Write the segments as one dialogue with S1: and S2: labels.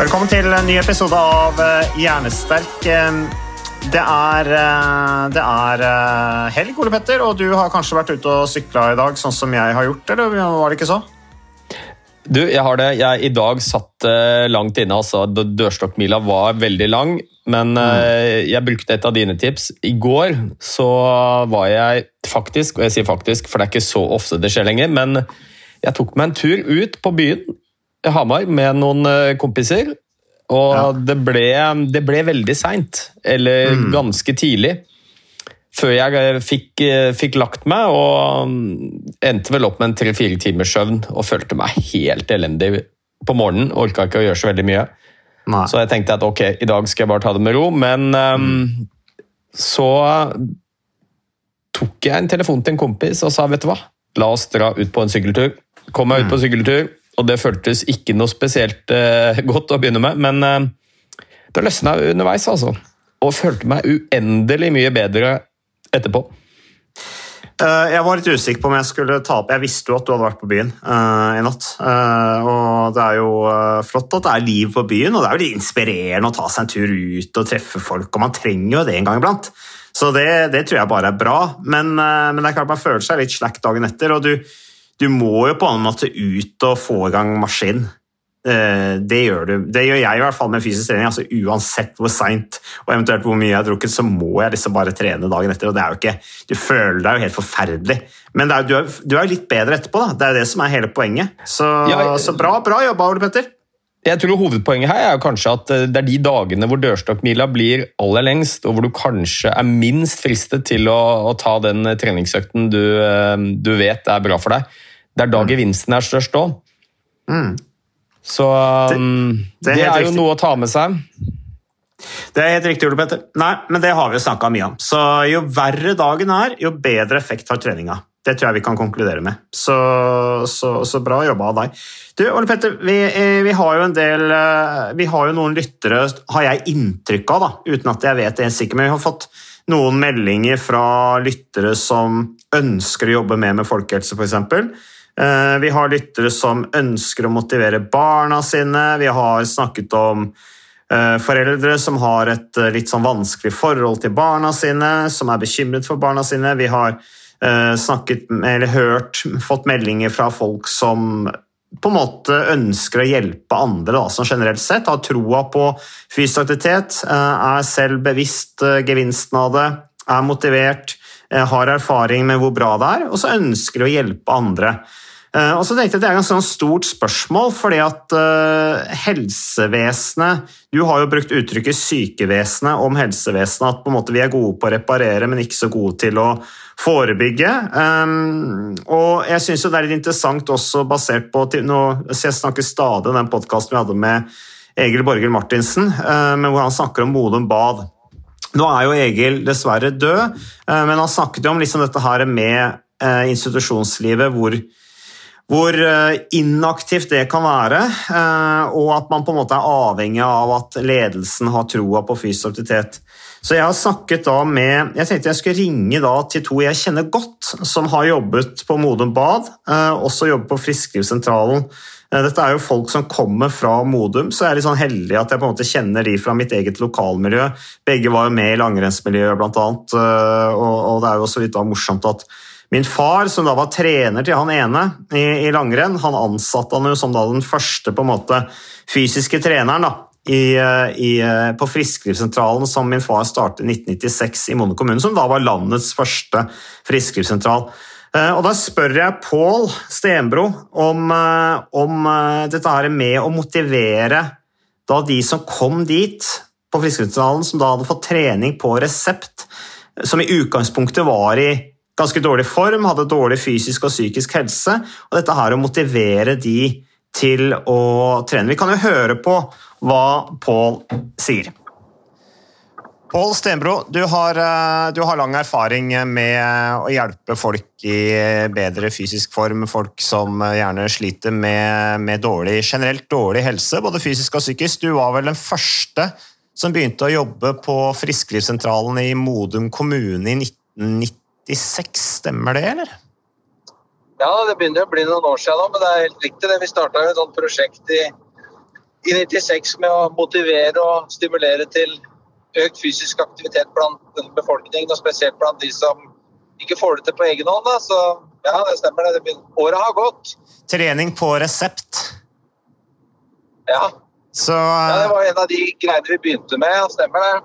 S1: Velkommen til en ny episode av eh, Hjernesterk. Eh, Det er, eh, det er helg, Ole Petter, og du har kanskje vært ute og sykla i dag, sånn som jeg har gjort, eller var det ikke så?
S2: Du, jeg har det. Jeg i dag satt langt inne. altså Dørstokkmila var veldig lang, men mm. jeg brukte et av dine tips. I går så var jeg faktisk, og jeg sier faktisk, for det er ikke så ofte det skjer lenger, men jeg tok meg en tur ut på byen Hamar med noen eh, kompiser. Og
S1: Ja.
S2: det, ble, det ble veldig seint, eller
S1: Mm.
S2: ganske tidlig før jeg eh, fikk, eh, fikk lagt meg, og mm, endte vel opp med en tre-fire timers søvn og følte meg helt elendig på morgenen. Orka ikke å gjøre så veldig mye.
S1: Nei.
S2: Så jeg tenkte at ok, i dag skal jeg bare ta det med ro. Men ehm, så tok jeg en telefon til en kompis og sa vet du hva, la oss dra ut på en sykkeltur. Kom meg ut på sykkeltur, og det føltes ikke noe spesielt eh, godt å begynne med, men uh, det løsna underveis, altså. Og følte meg uendelig mye bedre etterpå.
S1: Uh, Jeg var litt usikker på om jeg skulle ta opp Jeg visste jo at du hadde vært på byen uh, i natt. Uh, og det er jo eh, flott at det er liv på byen, og det er jo litt inspirerende å ta seg en tur ut og treffe folk. Og man trenger jo det en gang iblant. Så det, det tror jeg bare er bra. Men, eh, men det er klart man føler seg litt slack dagen etter, og du, du må jo på en måte ut og få i gang maskin. Eh, Det gjør, du. det gjør jeg i hvert fall med fysisk trening. altså Uansett hvor seint og eventuelt hvor mye jeg har drukket, så må jeg liksom bare trene dagen etter. og det er jo ikke, Du føler deg jo helt forferdelig, men er, du, er, du er litt bedre etterpå. da, Det er jo det som er hele poenget. Så,
S2: Ja,
S1: så bra, bra jobba, Ole Petter.
S2: Jeg tror Hovedpoenget her er jo kanskje at eh, det er de dagene hvor dørstokkmila blir aller lengst, og hvor du kanskje er minst fristet til å, å ta den eh, treningsøkten du, du vet er bra for deg. Det er da gevinsten er størst òg.
S1: Mm.
S2: Så um,
S1: det er
S2: det, er jo
S1: riktig.
S2: noe å ta med seg.
S1: Det er helt riktig, Ole Petter. Nei, men det har vi jo snakka mye om. Så jo verre dagen er, jo bedre effekt har treninga. Det tror jeg vi kan konkludere med. Så, så, så bra jobba av deg. Du, Ole Petter, vi, eh, vi har jo en del eh, Vi har jo noen lyttere, har jeg inntrykk av, da, uten at jeg vet det helt sikkert, men vi har fått noen meldinger fra lyttere som ønsker å jobbe mer med folkehelse, f.eks. Eh, Vi har lyttere som ønsker å motivere barna sine. Vi har snakket om eh, foreldre som har et eh, litt sånn vanskelig forhold til barna sine, som er bekymret for barna sine. Vi har snakket, eller hørt, fått meldinger fra folk som på en måte ønsker å hjelpe andre, da, som generelt sett har troa på fysisk aktivitet, er selv bevisst gevinsten av det, er motivert, har erfaring med hvor bra det er, og så ønsker å hjelpe andre. Eh, Og så tenkte jeg at Det er et sånn stort spørsmål, fordi at eh, helsevesenet Du har jo brukt uttrykket sykevesenet om helsevesenet, at på en måte vi er gode på å reparere, men ikke så gode til å forebygge. Um, og jeg syns det er litt interessant også basert på nå, Jeg snakker stadig om den podkasten vi hadde med Egil Borghild Martinsen, eh, hvor han snakker om Modum Bad. Nå er jo Egil dessverre død, men han snakket jo om liksom dette her med institusjonslivet, hvor, hvor eh, inaktivt det kan være, eh, og at man på en måte er avhengig av at ledelsen har troa på fysisk aktivitet. Så jeg har snakket da med Jeg tenkte jeg skulle ringe da til to jeg kjenner godt, som har jobbet på Modum Bad, eh, også jobber på Frisklivssentralen Dette er jo folk som kommer fra Modum, så jeg er litt sånn heldig at jeg på en måte kjenner de fra mitt eget lokalmiljø. Begge var jo med i langrennsmiljøet, blant annet, og det er jo også litt da morsomt at min far, som da var trener til han ene i, i langrenn, han ansatte han jo som da den første på en måte fysiske treneren da, i, eh, i, eh, på Frisklivssentralen som min far startet i 1996 i Monne kommune, som da var landets første frisklivssentral. Eh, Og Da spør jeg Pål Stenbro om, om dette her med å motivere da de som kom dit på Frisklivssentralen, som da hadde fått trening på resept, som i utgangspunktet var i ganske dårlig form, hadde dårlig fysisk og psykisk helse, og dette her å motivere de til å trene. Vi kan jo høre på hva Pål sier. Pål Stenbro, du har, eh, du har lang erfaring med å hjelpe folk i bedre fysisk form, folk som gjerne sliter med, med dårlig, generelt dårlig helse, både fysisk og psykisk. Du var vel den første som begynte å jobbe på Frisklivssentralen i Modum kommune i 1996, stemmer det, eller?
S3: Ja, det begynner å bli noen år siden nå, men det er helt riktig. det. Vi starta et sånt prosjekt i, i 96 med å motivere og stimulere til økt fysisk aktivitet blant befolkningen, og spesielt blant de som ikke får det til på egen hånd. Da. Så ja, det stemmer. det. det. Året har gått.
S1: Trening på resept.
S3: Ja.
S1: Så,
S3: ja, det var en av de greiene vi begynte med. Stemmer det.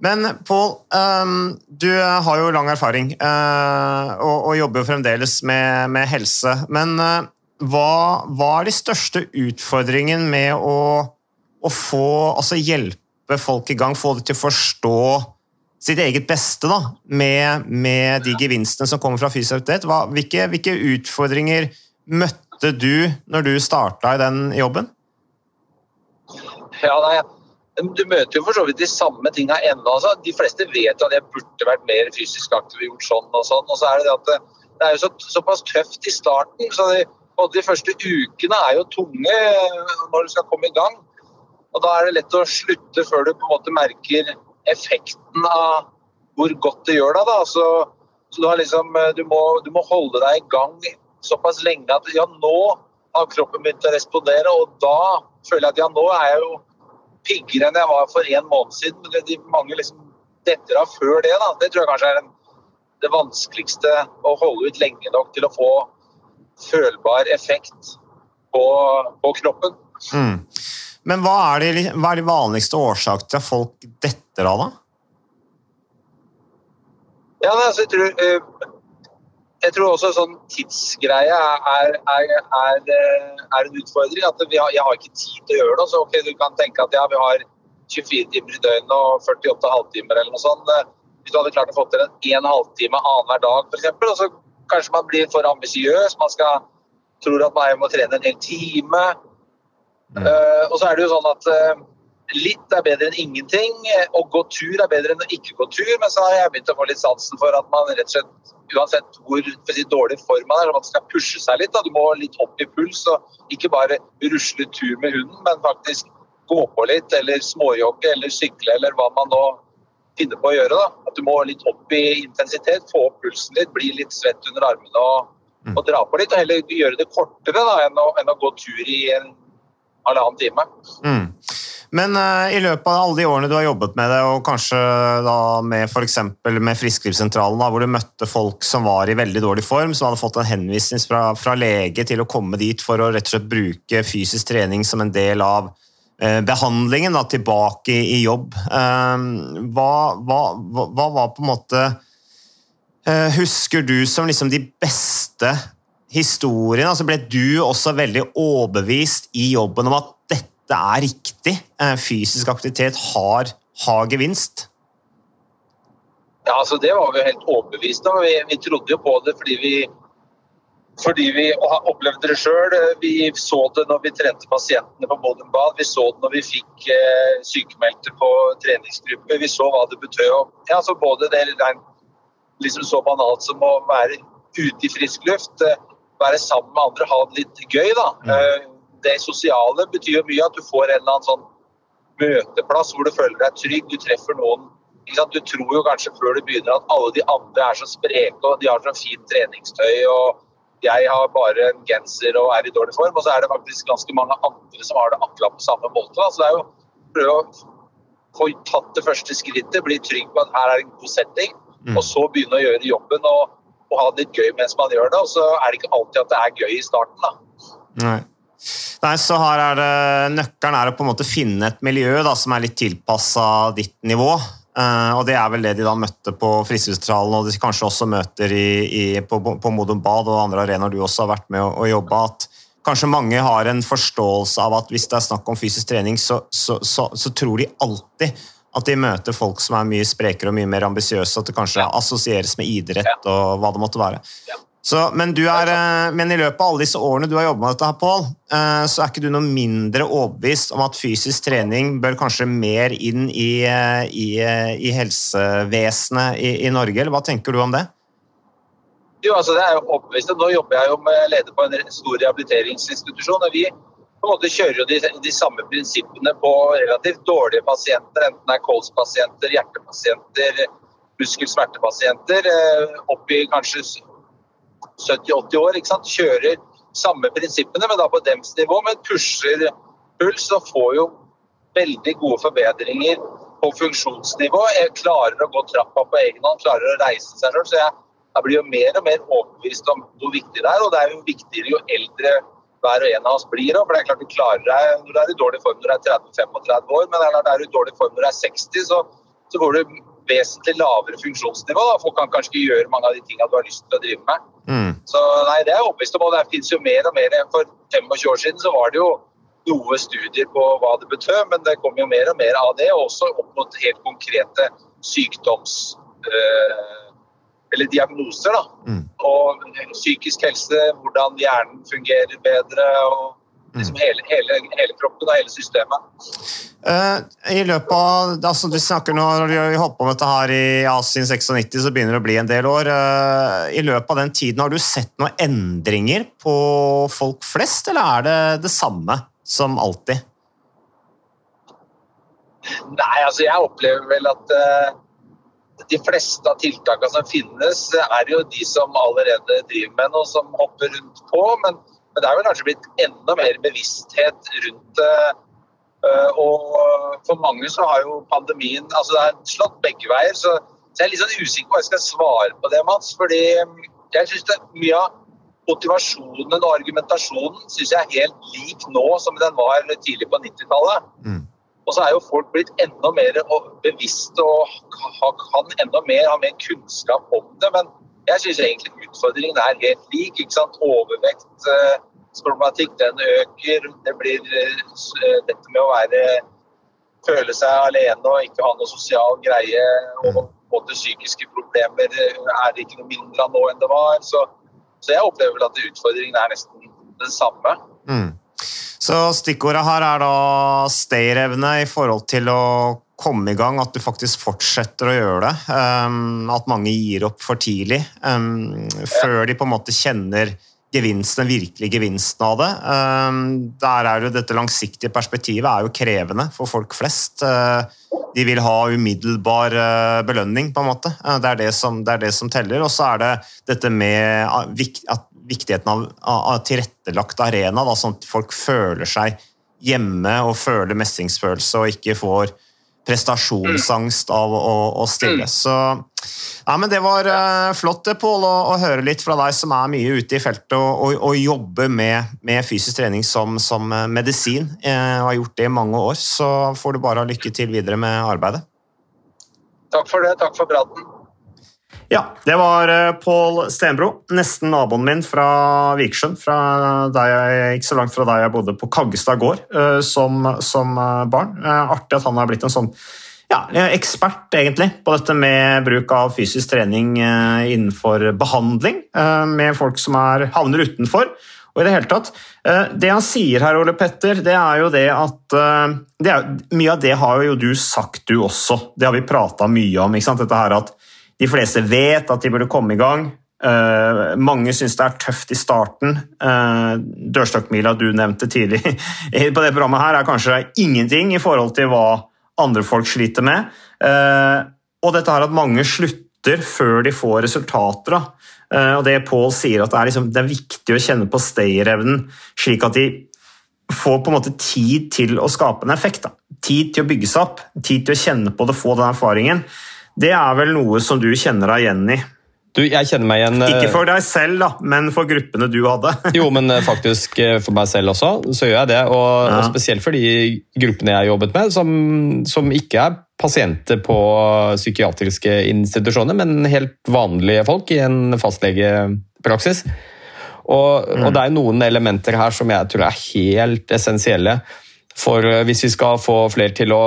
S1: Men Pål, ehm, du har jo lang erfaring eh, og, jobber jo fremdeles med, med helse. Men eh, hva, er de største utfordringene med å få altså hjelpe folk i gang, få dem til å forstå sitt eget beste da, med, med de gevinstene som kommer fra fysioterapeut? hvilke, hvilke utfordringer møtte du når du starta i den jobben?
S3: Ja, nei, Du møter jo for så vidt de samme tinga ennå. Altså. De fleste vet jo at jeg burde vært mer fysisk aktiv og gjort sånn og sånn. Og så er det det at det, det er jo så, såpass tøft i starten. så de, De første ukene er jo tunge når du skal komme i gang. Og Da er det lett å slutte før du på en måte merker effekten av hvor godt det gjør deg. da, så, så du, liksom, du, må, du må holde deg i gang såpass lenge at ja, nå har kroppen begynt å respondere, og da føler jeg at ja, nå er jeg jo piggere enn jeg var for en måned siden. Men det, de mange liksom detter av før det. da, Det tror jeg kanskje er den, det vanskeligste å holde ut lenge nok til å få følbar effekt på, på kroppen.
S1: Mm. Men hva er, de, hva er de vanligste årsakene til at folk detter av, da?
S3: Ja, altså, jeg, tror, eh, jeg tror også sånn tidsgreie er, er, er, eh, er en utfordring. At har, jeg har ikke tid til å gjøre det. Så ok, du kan tenke at ja, vi har 24 timer i døgnet og 48 halvtimer eller noe sånt. Eh, hvis du hadde klart å få til en, en halvtime annenhver dag f.eks., så kanskje man blir for ambisiøs. Man skal, tror at man må trene en hel time. Mm. Uh, og så er det jo sånn at uh, litt er bedre enn ingenting. Å gå tur er bedre enn å ikke gå tur. Men så har jeg begynt å få litt sansen for at man rett og slett, uansett hvor si, dårlig form man er, man skal pushe seg litt. Da. Du må litt opp i puls og ikke bare rusle tur med hunden, men faktisk gå på litt, eller småjogge eller sykle eller hva man nå finner på å gjøre. Da. At du må litt opp i intensitet, få opp pulsen litt, bli litt svett under armene og, og dra på litt. Og heller gjøre det kortere da, enn, å, enn å gå tur i en halvannen time.
S1: Mm. Men uh, i løpet av alle de årene du har jobbet med det, og kanskje da med f.eks. med Frisklivssentralen, hvor du møtte folk som var i veldig dårlig form, som hadde fått en henvisning fra, fra, lege til å komme dit for å rett og slett bruke fysisk trening som en del av uh, behandlingen, da, tilbake i, jobb. Uh, hva, hva, hva, var på en måte Husker du som liksom de beste historiene? Altså ble du også veldig overbevist i jobben om at det er riktig. Fysisk aktivitet har, har gevinst.
S3: Ja, altså Det var vi helt overbevist om. Vi, vi, trodde jo på det fordi vi, fordi vi opplevde det sjøl. Vi så det når vi trente pasientene på Modum Bad. Vi så det når vi fikk eh, sykemeldte på treningsgruppe. Vi så hva det betød. Ja, altså både det liksom så banalt som å være ute i frisk luft, eh, være sammen med andre, ha det litt gøy. da. Mm det sosiale betyr jo mye. At du får en eller annen sånn møteplass hvor du føler deg trygg. Du treffer noen. Du tror jo kanskje før du begynner at alle de andre er så spreke og de har så fint treningstøy og jeg har bare en genser og er i dårlig form, og så er det faktisk ganske mange andre som har det akkurat på samme måte. Da. Så det er jo prøve å få tatt det første skrittet, bli trygg på at her er en god setting,
S1: Mm.
S3: og så begynne å gjøre jobben og, og ha det litt gøy mens man gjør det. Og så er det ikke alltid at det er gøy i starten. da.
S1: Nei. Nei, så her er det, Nøkkelen er å på en måte finne et miljø da, som er litt tilpassa ditt nivå. Uh, og Det er vel det de da møtte på Fristelsesentralen, og de kanskje også møter i, i, på, på Modum Bad og andre arenaer du også har vært med å, å jobbe. At kanskje mange har en forståelse av at hvis det er snakk om fysisk trening, så, så, så, så tror de alltid at de møter folk som er mye sprekere og mye mer ambisiøse, at det kanskje assosieres med idrett og hva det måtte være. Så, men, er, eh, men i løpet av alle disse årene du har jobbet med dette, her, Pål, eh, så er ikke du noe mindre overbevist om at fysisk trening bør kanskje mer inn i, eh, i, i helsevesenet i, i Norge, eller hva tenker du om det?
S3: Jo, altså det er jo overbevist. Nå jobber jeg jo med leder på en stor rehabiliteringsinstitusjon. og Vi på en måte kjører jo de, de samme prinsippene på relativt dårlige pasienter, enten det er kolspasienter, hjertepasienter, muskelsmertepasienter, opp i kanskje 70-80 år. ikke sant? Kjører samme prinsippene, men da på dems nivå, men pusher puls og får jo veldig gode forbedringer på funksjonsnivå. Jeg klarer å gå trappa på egen hånd, klarer å reise seg sjøl. Så jeg, jeg blir jo mer og mer overbevist om hvor viktig det er. Og det er jo viktigere jo eldre hver og en av oss blir. For det er klart du klarer deg når du er i dårlig form når du er 30-35 år, men det er klart er du i dårlig form når du er 60, så, så går du vesentlig lavere funksjonsnivå. Da. Folk kan kanskje ikke gjøre mange av de tingene du har lyst til å drive med.
S1: Mm.
S3: Så nei, det er jeg overbevist om, og det finnes jo mer og mer. For 25 år siden så var det jo noe studier på hva det betød, men det kom jo mer og mer av det, og også opp mot helt konkrete sykdoms... øh, eller diagnoser, da.
S1: Mm.
S3: Og psykisk helse, hvordan hjernen fungerer bedre, og liksom hele, hele, hele kroppen og hele systemet.
S1: Uh, I løpet av, altså Du snakker nå, når vi holdt på med dette her i Asin 96, så begynner det å bli en del år. Uh, I løpet av den tiden, har du sett noen endringer på folk flest, eller er det det samme som alltid?
S3: Nei, altså jeg opplever vel at uh, de fleste av tiltakene som finnes, er jo de som allerede driver med noe, som hopper rundt på. Men, men det er vel kanskje blitt enda mer bevissthet rundt det. Eh, og for mange så har jo pandemien altså Det er slått begge veier. Så, så jeg er litt sånn usikker på hva jeg skal svare på det, Mats. fordi jeg syns mye av motivasjonen og argumentasjonen synes jeg er helt lik nå som den var tidlig på 90-tallet.
S1: Mm.
S3: Og så er jo folk blitt enda mer bevisste og kan enda mer, ha mer kunnskap om det. Men jeg syns egentlig utfordringen er helt lik. ikke sant? Overvektsproblematikk, den øker. Det blir eh, eh, dette med å være føle seg alene og ikke ha noe sosial greie. Og både psykiske problemer eh, er det ikke noe mindre av nå enn det var. Så, så jeg opplever vel at utfordringen er nesten den samme.
S1: Mm. Så stikkordet her er da stayerevne i forhold til å komme i gang, at du faktisk fortsetter å gjøre det. Um, at mange gir opp for tidlig, um, før de på en måte kjenner gevinsten, den virkelige gevinsten av det. Um, der er jo Dette langsiktige perspektivet er jo krevende for folk flest. Uh, de vil ha umiddelbar uh, belønning, på en måte. Uh, det, er det, som, det er det som teller. Og så er det dette med uh, at viktigheten av, av tilrettelagt arena, da, sånn at folk føler seg hjemme og føler mestringsfølelse og ikke får prestasjonsangst av å, å stille. Så ja, men Det var eh, flott det, Pål, å, å høre litt fra deg som er mye ute i feltet og, og, og jobber med, med fysisk trening som, som eh, medisin, eh, og har gjort det i mange år. Så får du bare ha lykke til videre med arbeidet.
S3: Takk for det. Takk for praten.
S1: Ja, det var eh, Pål Stenbro, nesten naboen min fra Vikersund. Ikke så langt fra der jeg bodde på Kaggestad gård eh, som, som eh, barn. Artig at han har blitt en sånn ja, ekspert egentlig på dette med bruk av fysisk trening innenfor behandling eh, med folk som er, havner utenfor. Og i det hele tatt, det han sier her, Ole Petter, det er jo det at det er, Mye av det har jo du sagt, du også. Det har vi prata mye om. ikke sant? Dette her at de fleste vet at de burde komme i gang. Uh, mange syns det er tøft i starten. Uh, Dørstokkmila du nevnte tidlig på det programmet, her er kanskje ingenting i forhold til hva andre folk sliter med. Uh, og dette her at mange slutter før de får resultater. Eh, og det Paul sier at det er, liksom, det er viktig å kjenne på stayerevnen, slik at de får på en måte tid til å skape en effekt. Da. Tid til å bygge seg opp, tid til å kjenne på det, få den erfaringen. Det er vel noe som du kjenner deg igjen i.
S2: Du, jeg kjenner meg igjen
S1: Ikke for deg selv, da, men for gruppene du hadde.
S2: jo, men eh, faktisk eh, for meg selv også, så gjør jeg det. Og, ja. og spesielt for de gruppene jeg har jobbet med, som, som, ikke er pasienter på psykiatriske institusjoner, men helt vanlige folk i en fastlegepraksis. Og, mm. og det er noen elementer her som jeg tror er helt essensielle. For eh, hvis vi skal få flere til å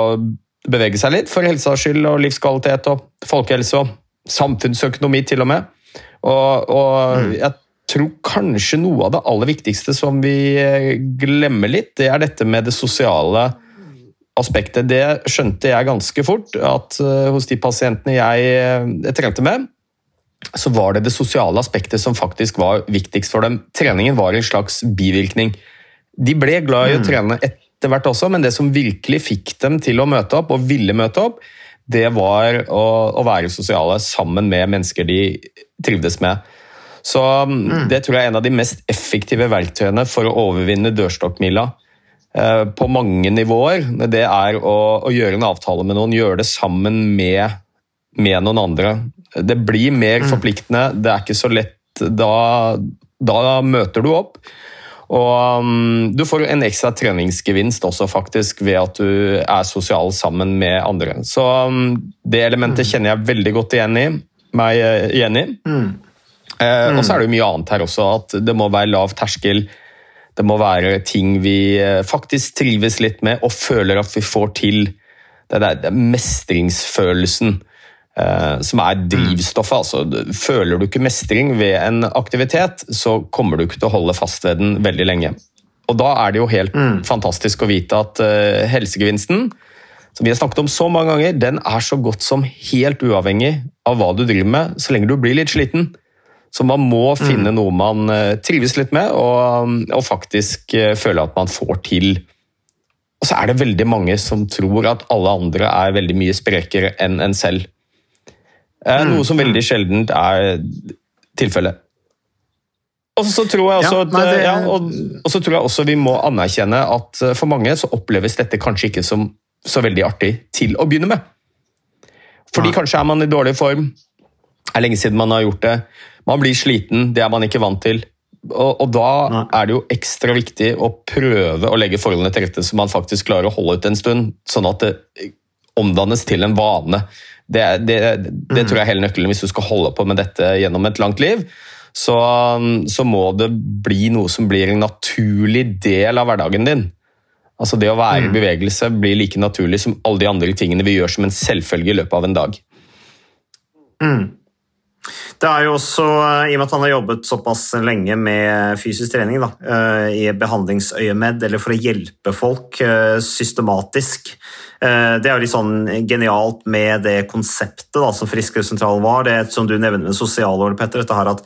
S2: bevege seg litt, for helsa skyld og livskvalitet og folkehelse og samfunnsøkonomi til og med. Og, og mm. jeg tror kanskje noe av det aller viktigste som vi eh, glemmer litt, det er dette med det sosiale aspektet. Det skjønte jeg ganske fort, at uh, hos de pasientene jeg, eh, trente med, så var det det sosiale aspektet som faktisk var viktigst for dem. Treningen var en slags bivirkning. De ble glad i å mm. trene etter hvert også, men det som virkelig fikk dem til å møte opp, og ville møte opp, det var å, å, være sosiale sammen med mennesker de trivdes med. Så mm. Det tror jeg er en av de mest effektive verktøyene for å overvinne dørstokkmila eh, på mange nivåer. Det er å, å, gjøre en avtale med noen, gjøre det sammen med, med noen andre. Det blir mer mm. forpliktende, det er ikke så lett. Da, da møter du opp. Og um, du får en ekstra treningsgevinst også, faktisk, ved at du er sosial sammen med andre. Så um, det elementet mm. kjenner jeg veldig godt igjen i. Meg uh, igjen i. Mm. Eh, mm. og så er det jo mye annet her også, at det må være lav terskel. Det må være ting vi uh, faktisk trives litt med og føler at vi får til. Det er mestringsfølelsen. Eh, som er drivstoffet. Altså, føler du ikke mestring ved en aktivitet, så kommer du ikke til å holde fast ved den veldig lenge. Og Da er det jo helt mm. fantastisk å vite at uh, helsegevinsten som vi har snakket om så mange ganger, den er så godt som helt uavhengig av hva du driver med, så lenge du blir litt sliten. Så man må mm. finne noe man uh, trives litt med, og, og faktisk uh, føle at man får til. Og så er det veldig mange som tror at alle andre er veldig mye sprekere enn en selv. Eh, mm. Noe som veldig sjeldent er tilfellet. Og så tror jeg også, nei, det... ja, og, og så tror jeg også vi må anerkjenne at eh, for mange så oppleves dette kanskje ikke som så veldig artig til å begynne med. Fordi kanskje er man i dårlig form, er lenge siden man har gjort det, man blir sliten, det er man ikke vant til. Og, og da nei. er det jo ekstra viktig å prøve å legge forholdene til rette så man faktisk klarer å holde ut en stund, sånn at det omdannes til en vane. Det, det, det mm. tror jeg er hele nøkkelen hvis du skal holde på med dette gjennom et langt liv. Så, så, må det bli noe som blir en naturlig del av hverdagen din. Altså Det å være i mm. bevegelse blir like naturlig som alle de andre tingene vi gjør som en selvfølge i løpet av en dag.
S1: Mm. Det er jo også, eh, I og med at han har jobbet såpass lenge med fysisk trening da, eh, i behandlingsøyemed, eller for å hjelpe folk eh, systematisk Det er jo litt sånn genialt med det konseptet da, som Frisklivssentralen var. Det som du nevner med sosialåret, Petter, dette her at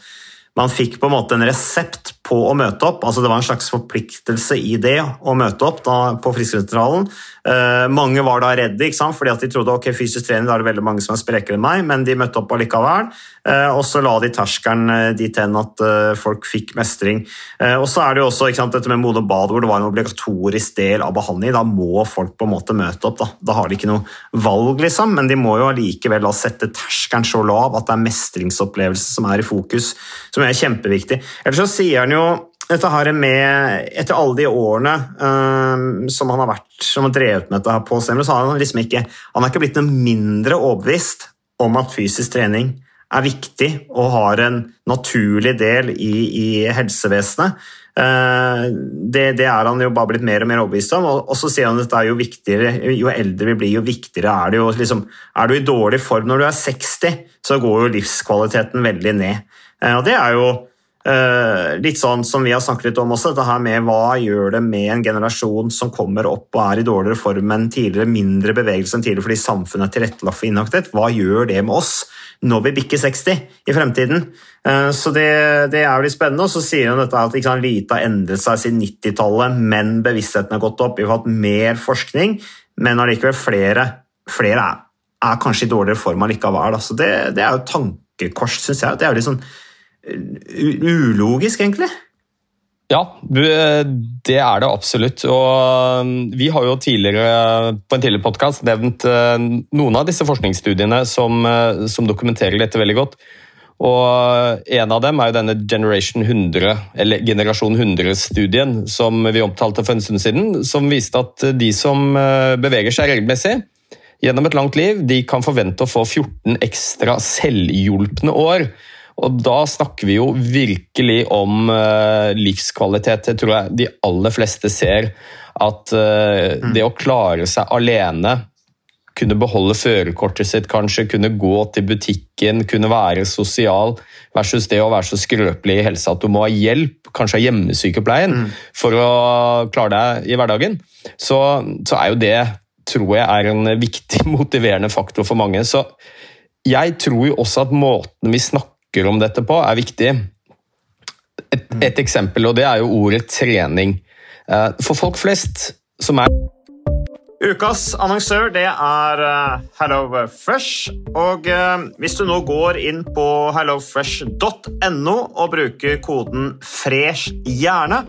S1: man fikk på en måte en resept på å møte opp. altså Det var en slags forpliktelse i det å møte opp da, på Frisklivssentralen. Eh, mange var da redde, ikke sant? fordi at de trodde ok, fysisk trening da er det veldig mange som er sprekere enn meg, men de møtte opp allikevel. Eh, og så la de terskelen eh, dit hen at eh, folk fikk mestring. Og så er det jo også sant, dette med Mode bad, hvor det var en obligatorisk del av behandling. Da må folk på en måte møte opp. Da, da har de ikke noe valg, liksom, men de må jo allikevel sette terskelen så lav at det er mestringsopplevelse som er i fokus, som er kjempeviktig. Ellers så sier han jo dette her med Etter alle de årene um, som han har vært, som har drevet med dette på så har han liksom ikke han har ikke blitt noe mindre overbevist om at fysisk trening er viktig og har en naturlig del i, i helsevesenet. Uh, det, det, er han jo bare blitt mer og mer overbevist om. Og, så sier han at det er jo jo eldre vi blir, jo viktigere er det jo. Liksom, er du i dårlig form når du er 60, så går jo livskvaliteten veldig ned. Uh, og det er jo litt sånn som vi har snakket litt om også, dette her med hva gjør det med en generasjon som kommer opp og er i dårligere form enn tidligere, mindre bevegelse enn tidligere fordi samfunnet er tilrettelagt for inaktivitet. Hva gjør det med oss når vi bikker 60 i fremtiden? Uh, så det, det, er jo litt spennende. Og så sier hun dette at sant, lite har endret seg siden 90-tallet, men bevisstheten har gått opp. Vi har hatt mer forskning, men allikevel flere, flere er er kanskje i dårligere form allikevel. Så det, det er jo tankekors, syns jeg. Det er jo litt sånn ulogisk, egentlig.
S2: Ja, det er det absolutt. Og um, vi har jo tidligere på en tidligere podkast nevnt uh, noen av disse forskningsstudiene som, uh, som dokumenterer dette veldig godt. Og En av dem er jo denne Generation 100, eller Generasjon 100-studien som vi omtalte for en stund siden, som viste at de som uh, beveger seg regelmessig gjennom et langt liv, de kan forvente å få 14 ekstra selvhjulpne år. Og da snakker vi jo virkelig om uh, livskvalitet. Det tror jeg de aller fleste ser. At uh, det å klare seg alene, kunne beholde førerkortet sitt kanskje, kunne gå til butikken, kunne være sosial, versus det å være så skrøpelig i helsa at du må ha hjelp, kanskje av hjemmesykepleien, for å klare deg i hverdagen, så, så er jo det tror jeg er en viktig motiverende faktor for mange. Så jeg tror jo også at måten vi snakker om dette på, er viktig. Et, et eksempel, og det er jo ordet trening. Eh, For folk flest som er
S1: Ukas annonsør det er eh, HelloFresh. Og eh, hvis du nå går inn på hellofresh.no og bruker koden 'fresh hjerne',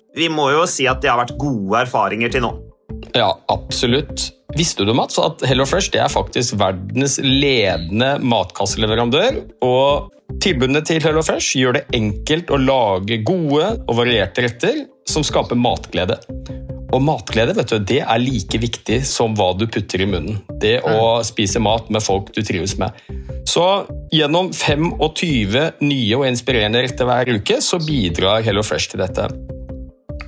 S1: vi må jo si at det har vært gode erfaringer til nå.
S2: Ja, absolutt. Visste du, Mats, at HelloFresh det er faktisk verdens ledende matkasseleverandør? Og tilbudene til HelloFresh gjør det enkelt å lage gode og varierte retter som skaper matglede. Og matglede vet du, det er like viktig som hva du putter i munnen. Det å spise mat med folk du trives med. Så gjennom 25 nye og inspirerende retter hver uke så bidrar HelloFresh til dette.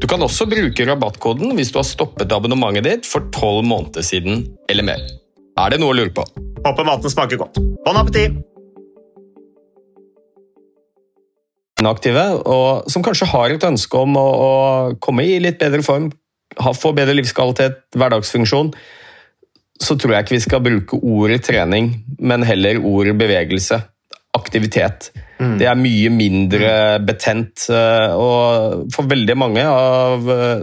S2: Du kan også bruke rabattkoden hvis du har stoppet abonnementet ditt for tolv måneder siden eller mer. Er det noe å lure på?
S1: Håper maten smaker godt. Bon appétit!
S2: Inaktive, og som kanskje har et ønske om å, å komme i litt bedre form, ha, få bedre livskvalitet, hverdagsfunksjon, så tror jeg ikke vi skal bruke ordet trening, men heller ordet bevegelse. Aktivitet. Det er mye mindre betent. eh, Og for veldig mange av, eh,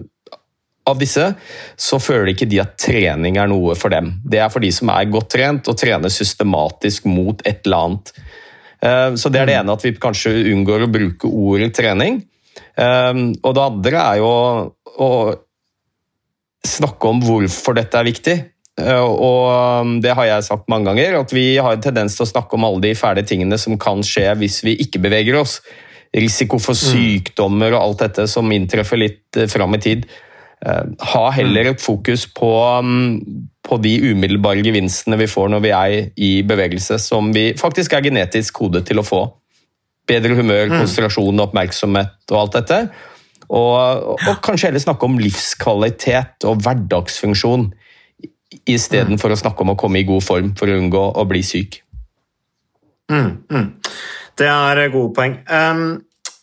S2: av disse så føler ikke de at trening er noe for dem. Det er for de som er godt trent og trener systematisk mot et eller annet. Eh, Så det er det ene, at vi kanskje unngår å bruke ordet trening. Og det andre er jo å snakke om hvorfor dette er viktig. Eh, Og det har jeg sagt mange ganger, at vi har en tendens til å snakke om alle de fæle tingene som kan skje hvis vi ikke beveger oss. Risiko for sykdommer og alt dette som inntreffer litt eh, fram i tid. Eh, Ha heller et fokus på, mm, på de umiddelbare gevinstene vi får når vi er i bevegelse, som vi faktisk er genetisk kodet til å få. Bedre humør, konsentrasjon, oppmerksomhet og alt dette. Og, og kanskje heller snakke om livskvalitet og hverdagsfunksjon istedenfor å snakke om å komme i god form for å unngå å bli syk.
S1: Mm, mm. Det er gode poeng. Um,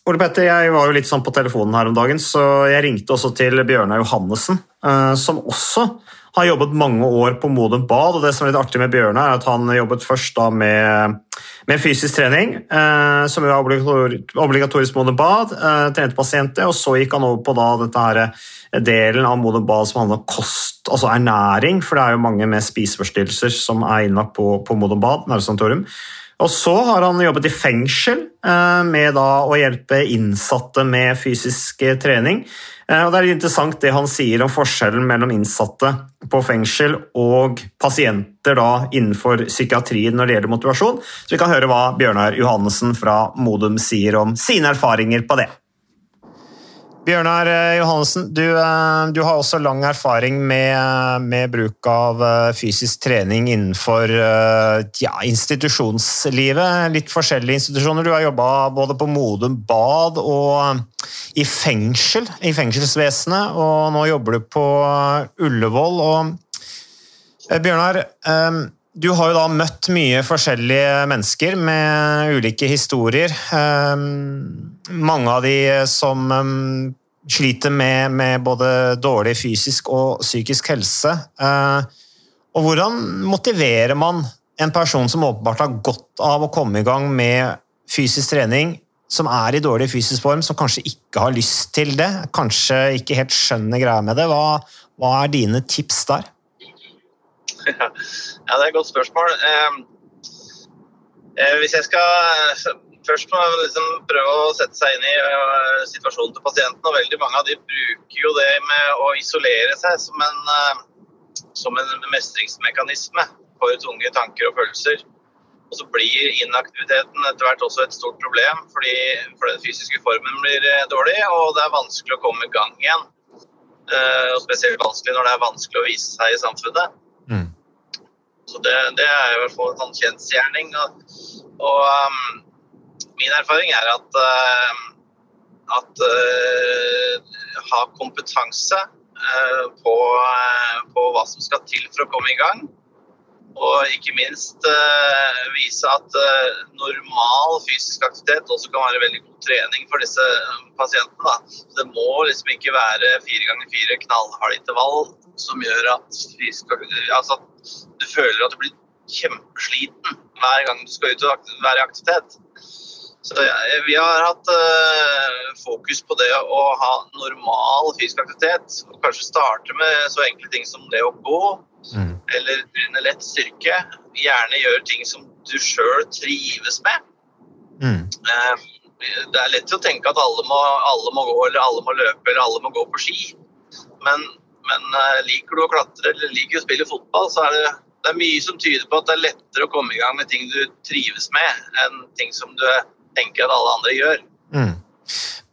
S1: Ole Petter, jeg var jo litt sånn på telefonen her om dagen, så jeg ringte også til Bjørnar Johannessen, uh, som også har jobbet mange år på Modum Bad. og Det som er litt artig med Bjørnar, er at han jobbet først da med, med fysisk trening, eh, som jo er obligatorisk, Modum Bad, eh, trente pasienter, og så gikk han over på da dette her eh, delen av Modum Bad som handler om kost, altså ernæring, for det er jo mange med spiseforstyrrelser som er innlagt på, på Modum Bad. Og så har han jobbet i fengsel eh, med å hjelpe innsatte med fysisk eh, trening. Eh, Og Det er interessant det han sier om forskjellen mellom innsatte på fengsel og pasienter innenfor psykiatrien når det gjelder motivasjon. Så vi kan høre hva Bjørnar Johannessen fra Modum sier om sine erfaringer på det. Bjørnar eh, Johannessen, du, eh, du har også lang erfaring med, med bruk av eh, fysisk trening innenfor eh, ja, institusjonslivet. Litt forskjellige institusjoner. Du har jobba både på Modum Bad og eh, i fengsel, i fengselsvesenet, og nå jobber du på eh, Ullevål. Og, eh, Bjørnar, eh, du har jo da møtt mye forskjellige mennesker med ulike historier. Eh, Mange av de som eh, sliter med, med både dårlig fysisk og psykisk helse. Eh, Og hvordan motiverer man en person som åpenbart har godt av å komme i gang med fysisk trening, som er i dårlig fysisk form, som kanskje ikke har lyst til det, kanskje ikke helt skjønner greia med det? Hva, hva er dine tips der?
S4: Ja, det er et godt spørsmål. Eh, eh, hvis jeg skal Først må jeg liksom prøve å sette seg inn i uh, situasjonen til pasienten. og Veldig mange av de bruker jo det med å isolere seg som en, uh, som en mestringsmekanisme for tunge tanker og følelser. Og så blir inaktiviteten etter hvert også et stort problem, fordi for den fysiske formen blir eh, dårlig, og det er vanskelig å komme i gang igjen. Uh, Og spesielt vanskelig når det er vanskelig å vise seg i samfunnet. Så det, det er i hvert fall en sånn kjensgjerning. Og, og um, min erfaring er at, uh, at uh, ha kompetanse uh, på, uh, på hva som skal til for å komme i gang. Og ikke minst uh, vise at uh, normal fysisk aktivitet også kan være veldig god trening for disse uh, pasientene. Det må liksom ikke være fire ganger fire knallharde intervall som gjør at fysisk, altså, du føler at du blir kjempesliten hver gang du skal ut og være i aktivitet. Så jeg- vi har hatt eh, fokus på det å ha normal fysisk aktivitet. og Kanskje starte med så enkle ting som det å gå, eller trene lett styrke. Gjerne gjøre ting som du sjøl trives med. Mm. Det er lett å tenke at alle må, alle må gå, eller alle må løpe, eller alle må gå på ski. Men, men eh, liker du å klatre eller liker du å spille fotball, så er det, det er mye som tyder på at det er lettere å komme i gang med ting du trives med, enn ting som du tenker at alle andre gjør.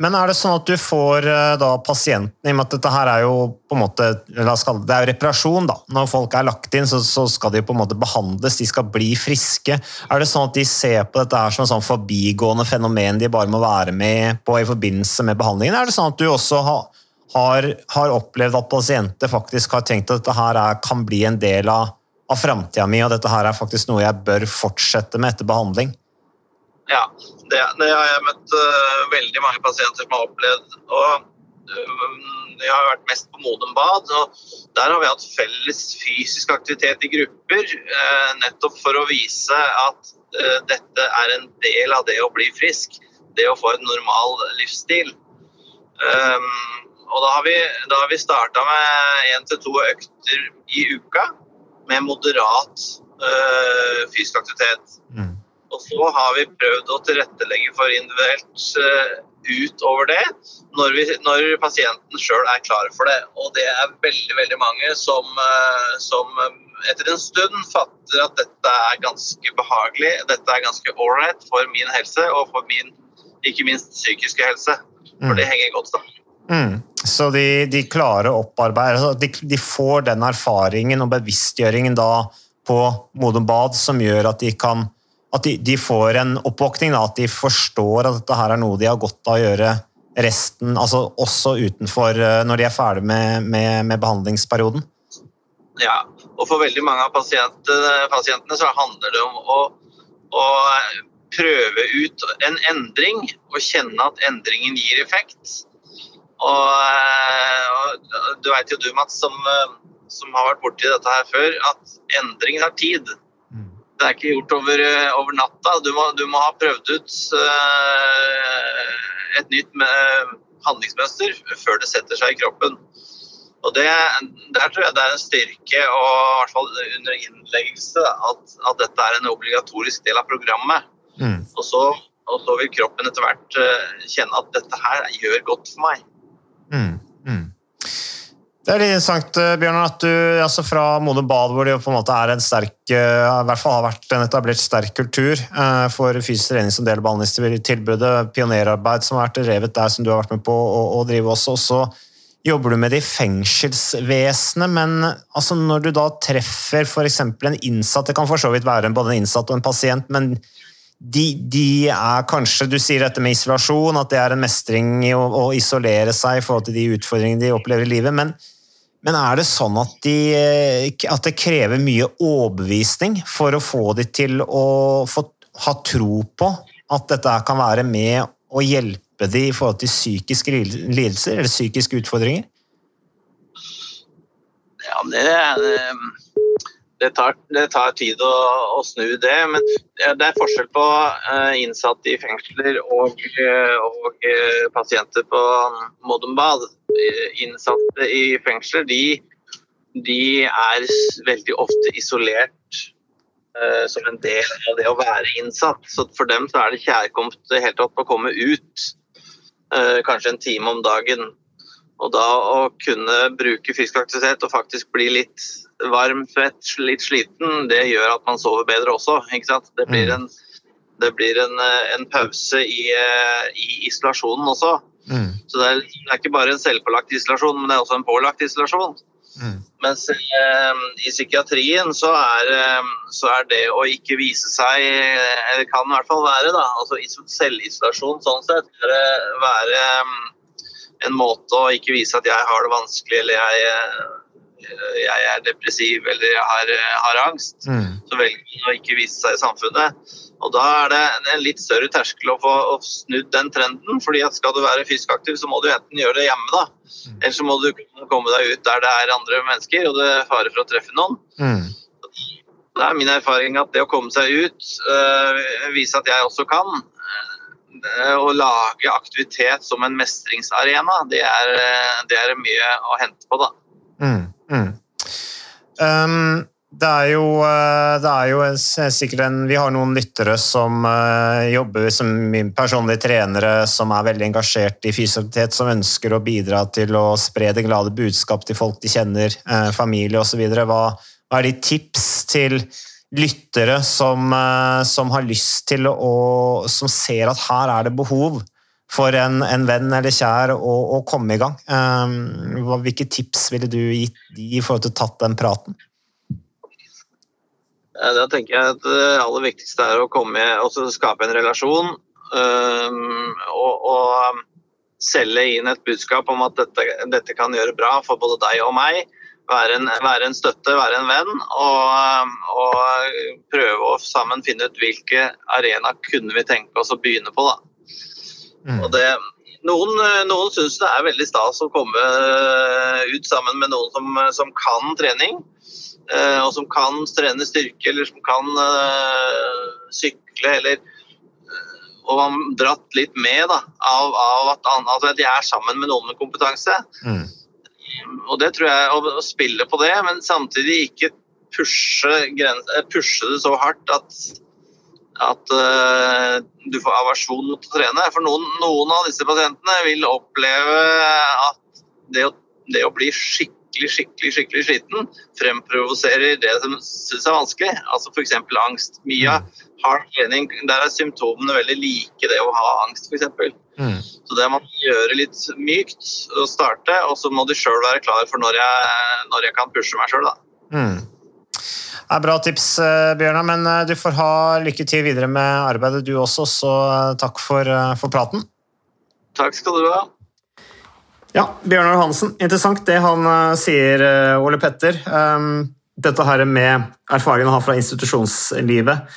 S1: Men er det sånn at du får eh, da pasienten, i og med at dette her er jo på en måte, kalle det, er jo reparasjon da, når folk er lagt inn så, så skal de på en måte behandles, de skal bli friske. Er det sånn at de ser på dette her som en sånn forbigående fenomen de bare må være med på i forbindelse med behandlingen? Er det sånn at du også har, har, har opplevd at pasienter faktisk har tenkt at dette her er, kan bli en del av, av fremtiden min, og dette her er faktisk noe jeg bør fortsette med etter behandling?
S4: Ja, det, det har jeg møtt uh, veldig mange pasienter som har opplevd. Og øh, jeg har vært mest på Modum Bad, og der har vi hatt felles fysisk aktivitet i grupper. Uh, nettopp for å vise at uh, dette er en del av det å bli frisk. Det å få en normal livsstil. Um, og da har vi, da vi starta med én til to økter i uka med moderat fysisk aktivitet. Og så har vi prøvd å tilrettelegge for individuelt eh, utover det, når, vi, når pasienten sjøl er klar for det. Og det er veldig veldig mange som, eh, som eh, etter en stund fatter at dette er ganske behagelig, dette er ganske ålreit for min helse og for min ikke minst psykiske helse. For det henger godt sammen.
S1: Mm. Så de, de klarer å opparbeide altså de, de får den erfaringen og bevisstgjøringen da på Modum Bad som gjør at de kan at de, de får en oppvåkning, at de forstår at dette her er noe de har godt av å gjøre resten, altså også utenfor eh, når de er ferdig med, med, med behandlingsperioden.
S4: Ja, og for veldig mange av pasientene så handler det om å, å prøve ut en endring og kjenne at endringen gir effekt. Og, eh, og du veit jo du, Mats, som, eh, som har vært borti dette her før, at endring tar tid. Det er ikke gjort over, eh, over natta. Du må, du må, ha prøvd ut uh, et nytt med, handlingsmønster før det setter seg i kroppen. Og det, Der tror jeg det er en styrke, og i hvert fall under innleggelse, at, at dette er en obligatorisk del av programmet. Mm. Og, så, og, så, vil kroppen etter hvert uh, kjenne at dette her gjør godt for meg.
S1: Det er litt interessant eh, Bjørnar, at du altså fra Modum Bad, hvor det på en måte er en sterk, eh, i hvert fall har vært en etablert sterk kultur eh, for fysisk trening som del av behandlingstilbudet, pionerarbeid som har vært revet der, som du har vært med på å drive også. og så jobber du med det i fengselsvesenet, men altså når du da treffer f.eks. en innsatt, det kan for så vidt være både en innsatt og en pasient, men de, de, er kanskje Du sier dette med isolasjon, at det er en mestring i å, å, isolere seg i forhold til de utfordringene de opplever i livet. Men, men er det sånn at, de, at, det krever mye overbevisning for å få de til å få, ha tro på at dette kan være med å hjelpe de i forhold til psykiske lidelser eller psykiske utfordringer?
S4: Ja, det er det tar, det tar, tid å, å, snu det. Men det er forskjell på uh, innsatte i fengsler og, uh, og uh, pasienter på Modum Bad. Innsatte i fengsler de, de er veldig ofte isolert som en del av det å være innsatt. Så for dem så er det kjærkomst helt opp å komme ut. kanskje en time om dagen. Og da å kunne bruke fysisk aktivitet og faktisk bli litt varm, svett, litt sliten, det gjør at man sover bedre også. ikke sant? Det blir mm. en, det blir en, eh, en pause i, eh, i, isolasjonen også. Mm. Så det er, det er, ikke bare en selvpålagt isolasjon, men det er også en pålagt isolasjon. Mm. Mens eh, i psykiatrien så er, eh, så er, det å ikke vise seg Eller kan i hvert fall være, da. Altså selvisolasjon sånn sett. Være, være en måte å ikke vise at jeg har det vanskelig eller jeg jeg er depressiv eller jeg har, har angst, mm. så velger man å ikke vise seg i samfunnet. Og Da er det en litt større terskel å få snudd den trenden. fordi at Skal du være fysisk aktiv, så må du enten gjøre det hjemme, da. Mm. Eller så må du komme deg ut der det er andre mennesker og det er fare for å treffe noen. Mm. Det er min erfaring at det å komme seg ut, øh, vise at jeg også kan, å lage aktivitet som en mestringsarena, det er, øh, det er mye å hente på, da.
S1: Mm. Mm. Um, det er jo, eh, det er jo sikkert en Vi har noen lyttere som uh, jobber som personlige trenere, som er veldig engasjert i fysioaktivitet, som ønsker å bidra til å spre det glade budskap til folk de kjenner, uh, familie osv. Hva, hva er de tips til lyttere som, uh, som har lyst til å Som ser at her er det behov for en, en venn eller kjær å, å komme i gang. Um, hvilke tips ville du gitt de i forhold til å tatt den praten?
S4: Da tenker jeg at Det aller viktigste er å komme, også skape en relasjon. Um, og, og, selge inn et budskap om at dette, dette, kan gjøre bra for både deg og meg. Være en, være en støtte, være en venn. Og, og prøve å sammen finne ut hvilke arenaer kunne vi tenke oss å begynne på. Mm. Det, noen noen syns det er veldig stas å komme ut sammen med noen som, som kan trening. Eh, og som kan trene styrke, eller som kan uh, sykle, eller uh, Og man dratt litt med da, av, av at, at de er sammen med noen med kompetanse. Mm. Og det tror jeg, å, spille på det, men samtidig ikke pushe, pushe det så hardt at at uh, du får aversjon mot å trene. For noen, noen av disse pasientene vil oppleve at det å, det å bli skikkelig skikkelig skikkelig sliten fremprovoserer det som syns er vanskelig. Altså F.eks. angst. Mye hard trening, der er symptomene veldig like det å ha angst, f.eks.
S1: Mm.
S4: Så det må man gjøre litt mykt og starte, og så må de sjøl være klar for når jeg, når jeg kan pushe meg sjøl, da.
S1: Mm. Det er bra tips, eh, Bjørnar, men eh, du får ha lykke til videre med arbeidet du også, så eh, takk for, for praten.
S4: Takk skal du ha.
S1: Ja, Bjørnar Hansen. Interessant det han sier, Ole Petter. Um, dette her med erfaringen han har fra institusjonslivet.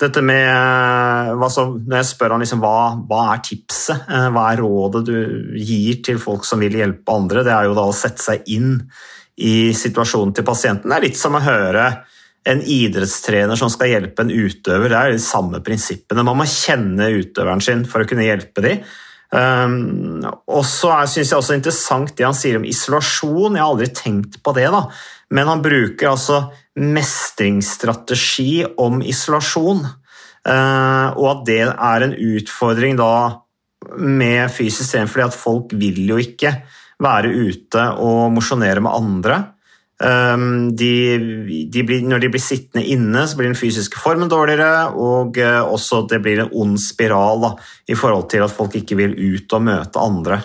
S1: Dette med uh, så, Når jeg spør han liksom, hva, hva er tipset, hva er rådet du gir til folk som vil hjelpe andre, det er jo da å sette seg inn i situasjonen til pasienten. Det er litt som å høre en idrettstrener som skal hjelpe en utøver. Det er de samme prinsippene. Man må kjenne utøveren sin for å kunne hjelpe dem. Um, og så syns jeg også interessant det han sier om isolasjon. Jeg har aldri tenkt på det, da. Men han bruker altså mestringsstrategi om isolasjon. Uh, og at det er en utfordring da med fysisk trening, fordi at folk vil jo ikke være ute og mosjonere med andre. Ehm, de, de blir, når de blir sittende inne, så blir den fysiske formen dårligere, og eh, også det blir en ond spiral da, i forhold til at folk ikke vil ut og møte andre.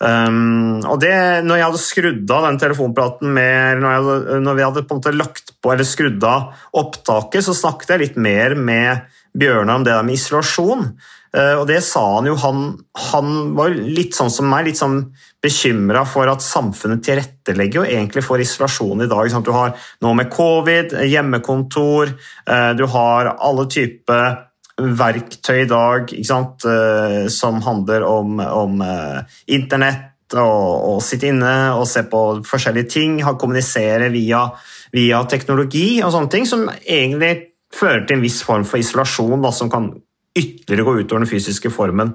S1: Um, og det, når jeg hadde skrudd av den telefonpraten med, når, hadde, når, vi hadde på en måte lagt på eller skrudd av opptaket, så snakket jeg litt mer med Bjørnar om det der med isolasjon. Uh, og det sa han jo, han, han var litt sånn som meg, litt sånn bekymra for at samfunnet tilrettelegger jo egentlig for isolasjon i dag. Du har noe med covid, hjemmekontor, uh, du har alle typer verktøy i dag eh, som handler om, om internett internett og, sitte inne og se på forskjellige ting, kommunisere via, via, teknologi og sånne ting, som egentlig fører til en viss form for isolasjon da, som kan ytterligere gå utover den fysiske formen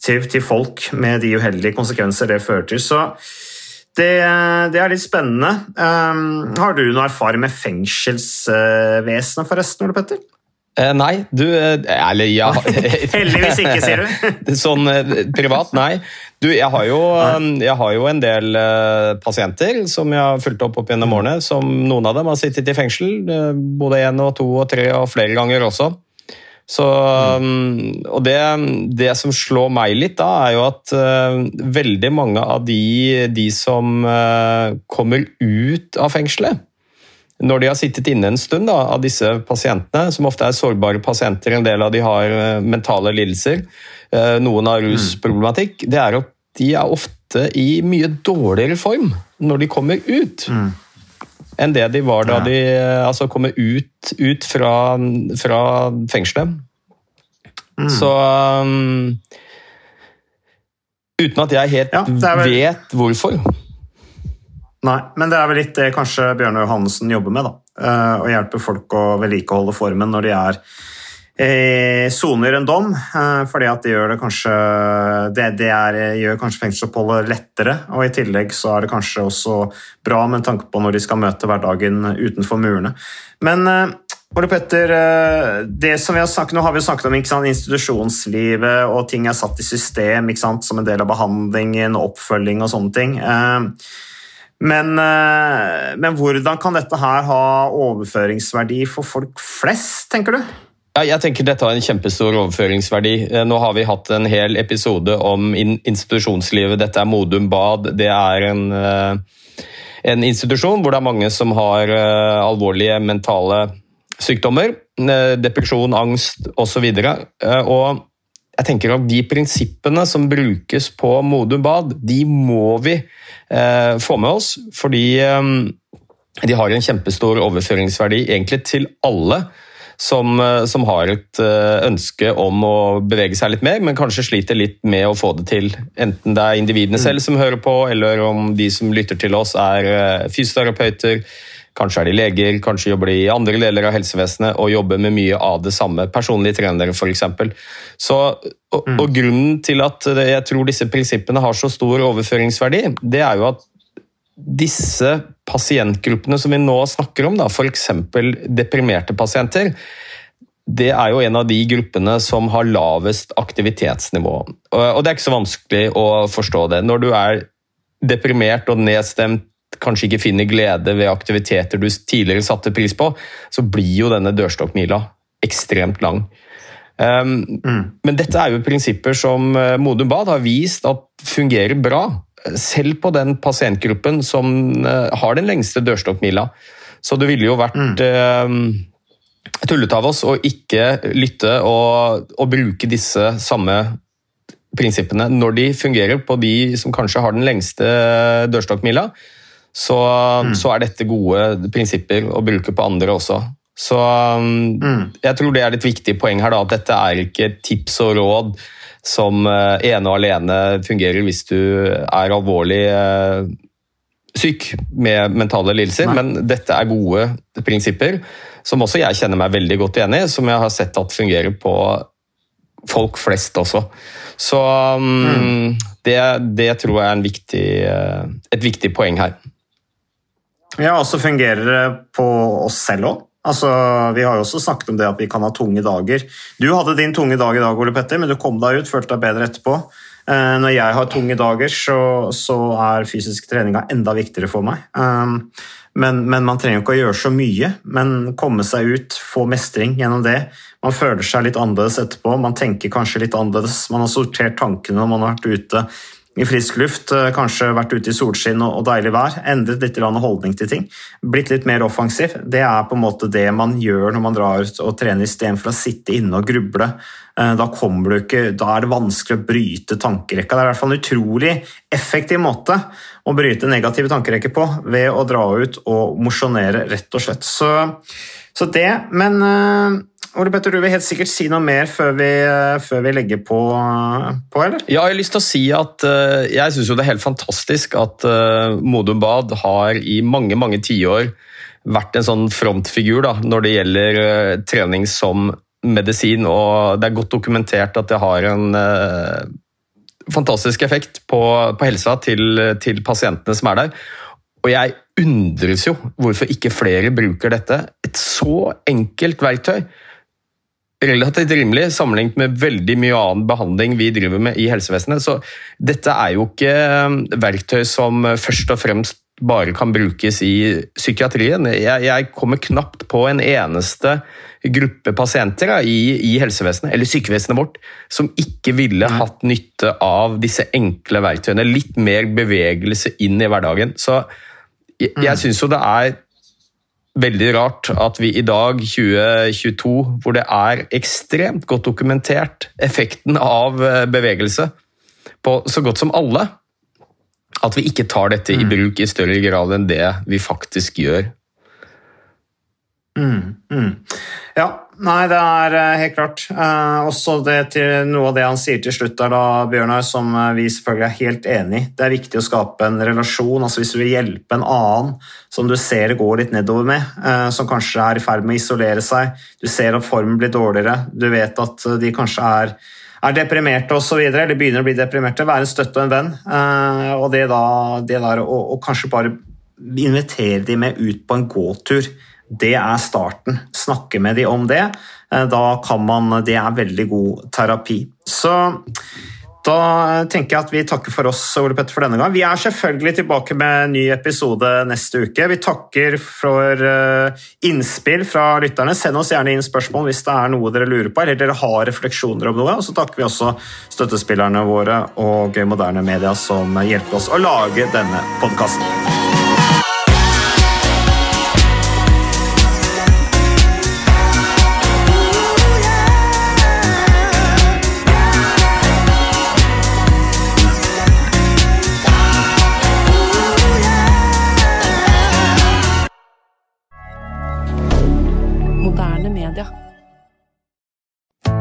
S1: til, til, folk med de uheldige konsekvenser det fører til. Så det, det er litt spennende. Um, har du noe erfaring med fengselsvesenet, forresten, Ole Petter?
S2: Eh, nei, du eh, Eller ja
S1: Heldigvis ikke, sier
S2: du. sånn eh, privat, nei. Du, jeg har, jo, jeg har jo en del uh, pasienter som jeg har fulgt opp opp gjennom årene. som Noen av dem har sittet i fengsel, uh, både én og to og tre og flere ganger også. Så, um, og det, det, som slår meg litt, da, er jo at uh, veldig mange av de, de som uh, kommer ut av fengselet når de har sittet inne en stund, da, av disse pasientene, som ofte er sårbare pasienter, en del av de har uh, mentale lidelser, noen har rusproblematikk, det er at de er ofte i mye dårligere form når de kommer ut. Mm enn det de var da de altså, kommer ut, ut fra, fra, fengselet. Mm. Så um, Uten at jeg helt ja, vel... vet hvorfor.
S1: Nei, men det er vel litt det kanskje Bjørnar Johannessen jobber med. da. Uh, å hjelpe folk å vedlikeholde formen når de er soner en dom, eh, fordi at det gjør det kanskje det, det er, gjør kanskje fengselsoppholdet lettere. Og i tillegg så er det kanskje også bra med tanke på når de skal møte hverdagen utenfor murene. Men eh, Ole Petter, eh, det som vi har snakket, nå har vi snakket om sant, institusjonslivet, og ting er satt i system sant, som en del av behandlingen og oppfølging og sånne ting. Men, men hvordan kan dette her ha overføringsverdi for folk flest, tenker du?
S2: Ja, jeg tenker Dette har en kjempestor overføringsverdi. Eh, nå har vi hatt en hel episode om institusjonslivet. Dette er Modum Bad. Det er en, eh, en institusjon hvor det er mange som har eh, alvorlige mentale sykdommer. Depresjon, angst osv. Og jeg tenker at de prinsippene som brukes på Modum Bad, de må vi få med oss. Fordi de har en kjempestor overføringsverdi egentlig til alle som, eh, som, har et eh, ønske om å bevege seg litt mer, men kanskje sliter litt med å få det til. Enten det er individene mm. selv som hører på, eller om de som lytter til oss er eh, fysioterapeuter. Kanskje er de leger, kanskje jobber de i andre deler av helsevesenet og jobber med mye av det samme. Personlige trenere, f.eks. Så, og, mm. og grunnen til at jeg tror disse prinsippene har så stor overføringsverdi, det er jo at disse pasientgruppene som vi nå snakker om, f.eks. deprimerte pasienter, det er jo en av de gruppene som har lavest aktivitetsnivå. Og det er ikke så vanskelig å forstå det. Når du er deprimert og nedstemt, kanskje ikke finner glede ved aktiviteter du tidligere satte pris på, så blir jo denne dørstokkmila ekstremt lang. Um, mm. Men dette er jo prinsipper som uh, Modum Bad har vist at fungerer bra. Selv på den pasientgruppen som uh, har den lengste dørstokkmila. Så det ville jo vært mm. uh, tullete av oss å ikke lytte og, og, bruke disse samme prinsippene når de fungerer på de som kanskje har den lengste dørstokkmila. Så, mm. så er dette gode prinsipper å bruke på andre også. Så um, mm. jeg tror det er et viktig poeng her, da, at dette er ikke tips og råd som uh, ene og alene fungerer hvis du er alvorlig uh, syk med mentale lidelser, Nei. men dette er gode prinsipper som også jeg kjenner meg veldig godt igjen i, som jeg har sett at fungerer på folk flest også. Så um, mm. det, det, tror jeg er viktig, uh, et viktig poeng her.
S1: Ja, og så fungerer det på oss selv òg. Altså, Vi har jo også snakket om det at vi kan ha tunge dager. Du hadde din tunge dag i dag, Ole Petter, men du kom deg ut, følte deg bedre etterpå. Eh, når jeg har tunge dager, så, så er fysisk treninga enda viktigere for meg. Um, men, men, man trenger ikke å gjøre så mye, men komme seg ut, få mestring gjennom det. Man føler seg litt annerledes etterpå, man tenker kanskje litt annerledes. Man har sortert tankene når man har vært ute i frisk luft, eh, kanskje vært ute i solskinn og deilig vær. Endret litt holdning til ting. Blitt litt mer offensiv. Det er på en måte det man gjør når man drar ut og trener, istedenfor å sitte inne og gruble. Eh, da, ikke, da, er det vanskelig å bryte tankerekka. Det er i hvert fall en utrolig effektiv måte å bryte negative tankerekker på ved å dra ut og mosjonere, rett og slett. Så, så det. Men eh, Ole Petter, du vil helt sikkert si noe mer før vi, eh, før vi legger på, på, eller?
S2: Ja, jeg har lyst til å si at uh, jeg syns det er helt fantastisk at uh, Modum Bad har i mange, mange tiår vært en sånn frontfigur da, når det gjelder trening som medisin, og det er godt dokumentert at det har en fantastisk effekt på, på helsa til, til pasientene som er der. Og jeg undres jo hvorfor ikke flere bruker dette. Et så enkelt verktøy relativt rimelig sammenlignet med veldig mye annen behandling vi driver med i helsevesenet. Så dette er jo ikke um, verktøy som først og fremst bare kan brukes i psykiatrien. Jeg, jeg kommer knapt på en eneste gruppe pasienter i, i, helsevesenet eller sykevesenet vårt som ikke ville hatt nytte av disse enkle verktøyene. Litt mer bevegelse inn i hverdagen. Så jeg, jeg mm. syns jo det er veldig rart at vi i dag, 2022, hvor det er ekstremt godt dokumentert effekten av eh, bevegelse på så godt som alle, at vi ikke tar dette i mm. bruk i større grad enn det vi faktisk gjør.
S1: Mm, mm. Ja, nei, det er eh, helt klart. Eh, også til noe av det han sier til slutt der, da, Bjørnar, som eh, vi selvfølgelig er helt enig i. Det er viktig å skape en relasjon. altså Hvis du vil hjelpe en annen som du ser går litt nedover med, eh, som kanskje er i ferd med å isolere seg, du ser at formen blir dårligere, du vet at de kanskje er er deprimerte osv., eller begynner å bli deprimerte, være en støtte og en venn. Eh, og det, da, det der å kanskje bare invitere dem med ut på en gåtur det er starten. Snakke med de om det. Eh, da kan man Det er veldig god terapi. Så da tenker jeg at vi takker for oss Ole Petter, for denne gang. Vi er selvfølgelig tilbake med en ny episode neste uke. Vi takker for eh, innspill fra lytterne. Send oss gjerne inn spørsmål hvis det er noe dere lurer på, eller dere har refleksjoner om noe. Og så takker vi også støttespillerne våre og Gøy moderne media som hjelper oss å lage denne podkasten.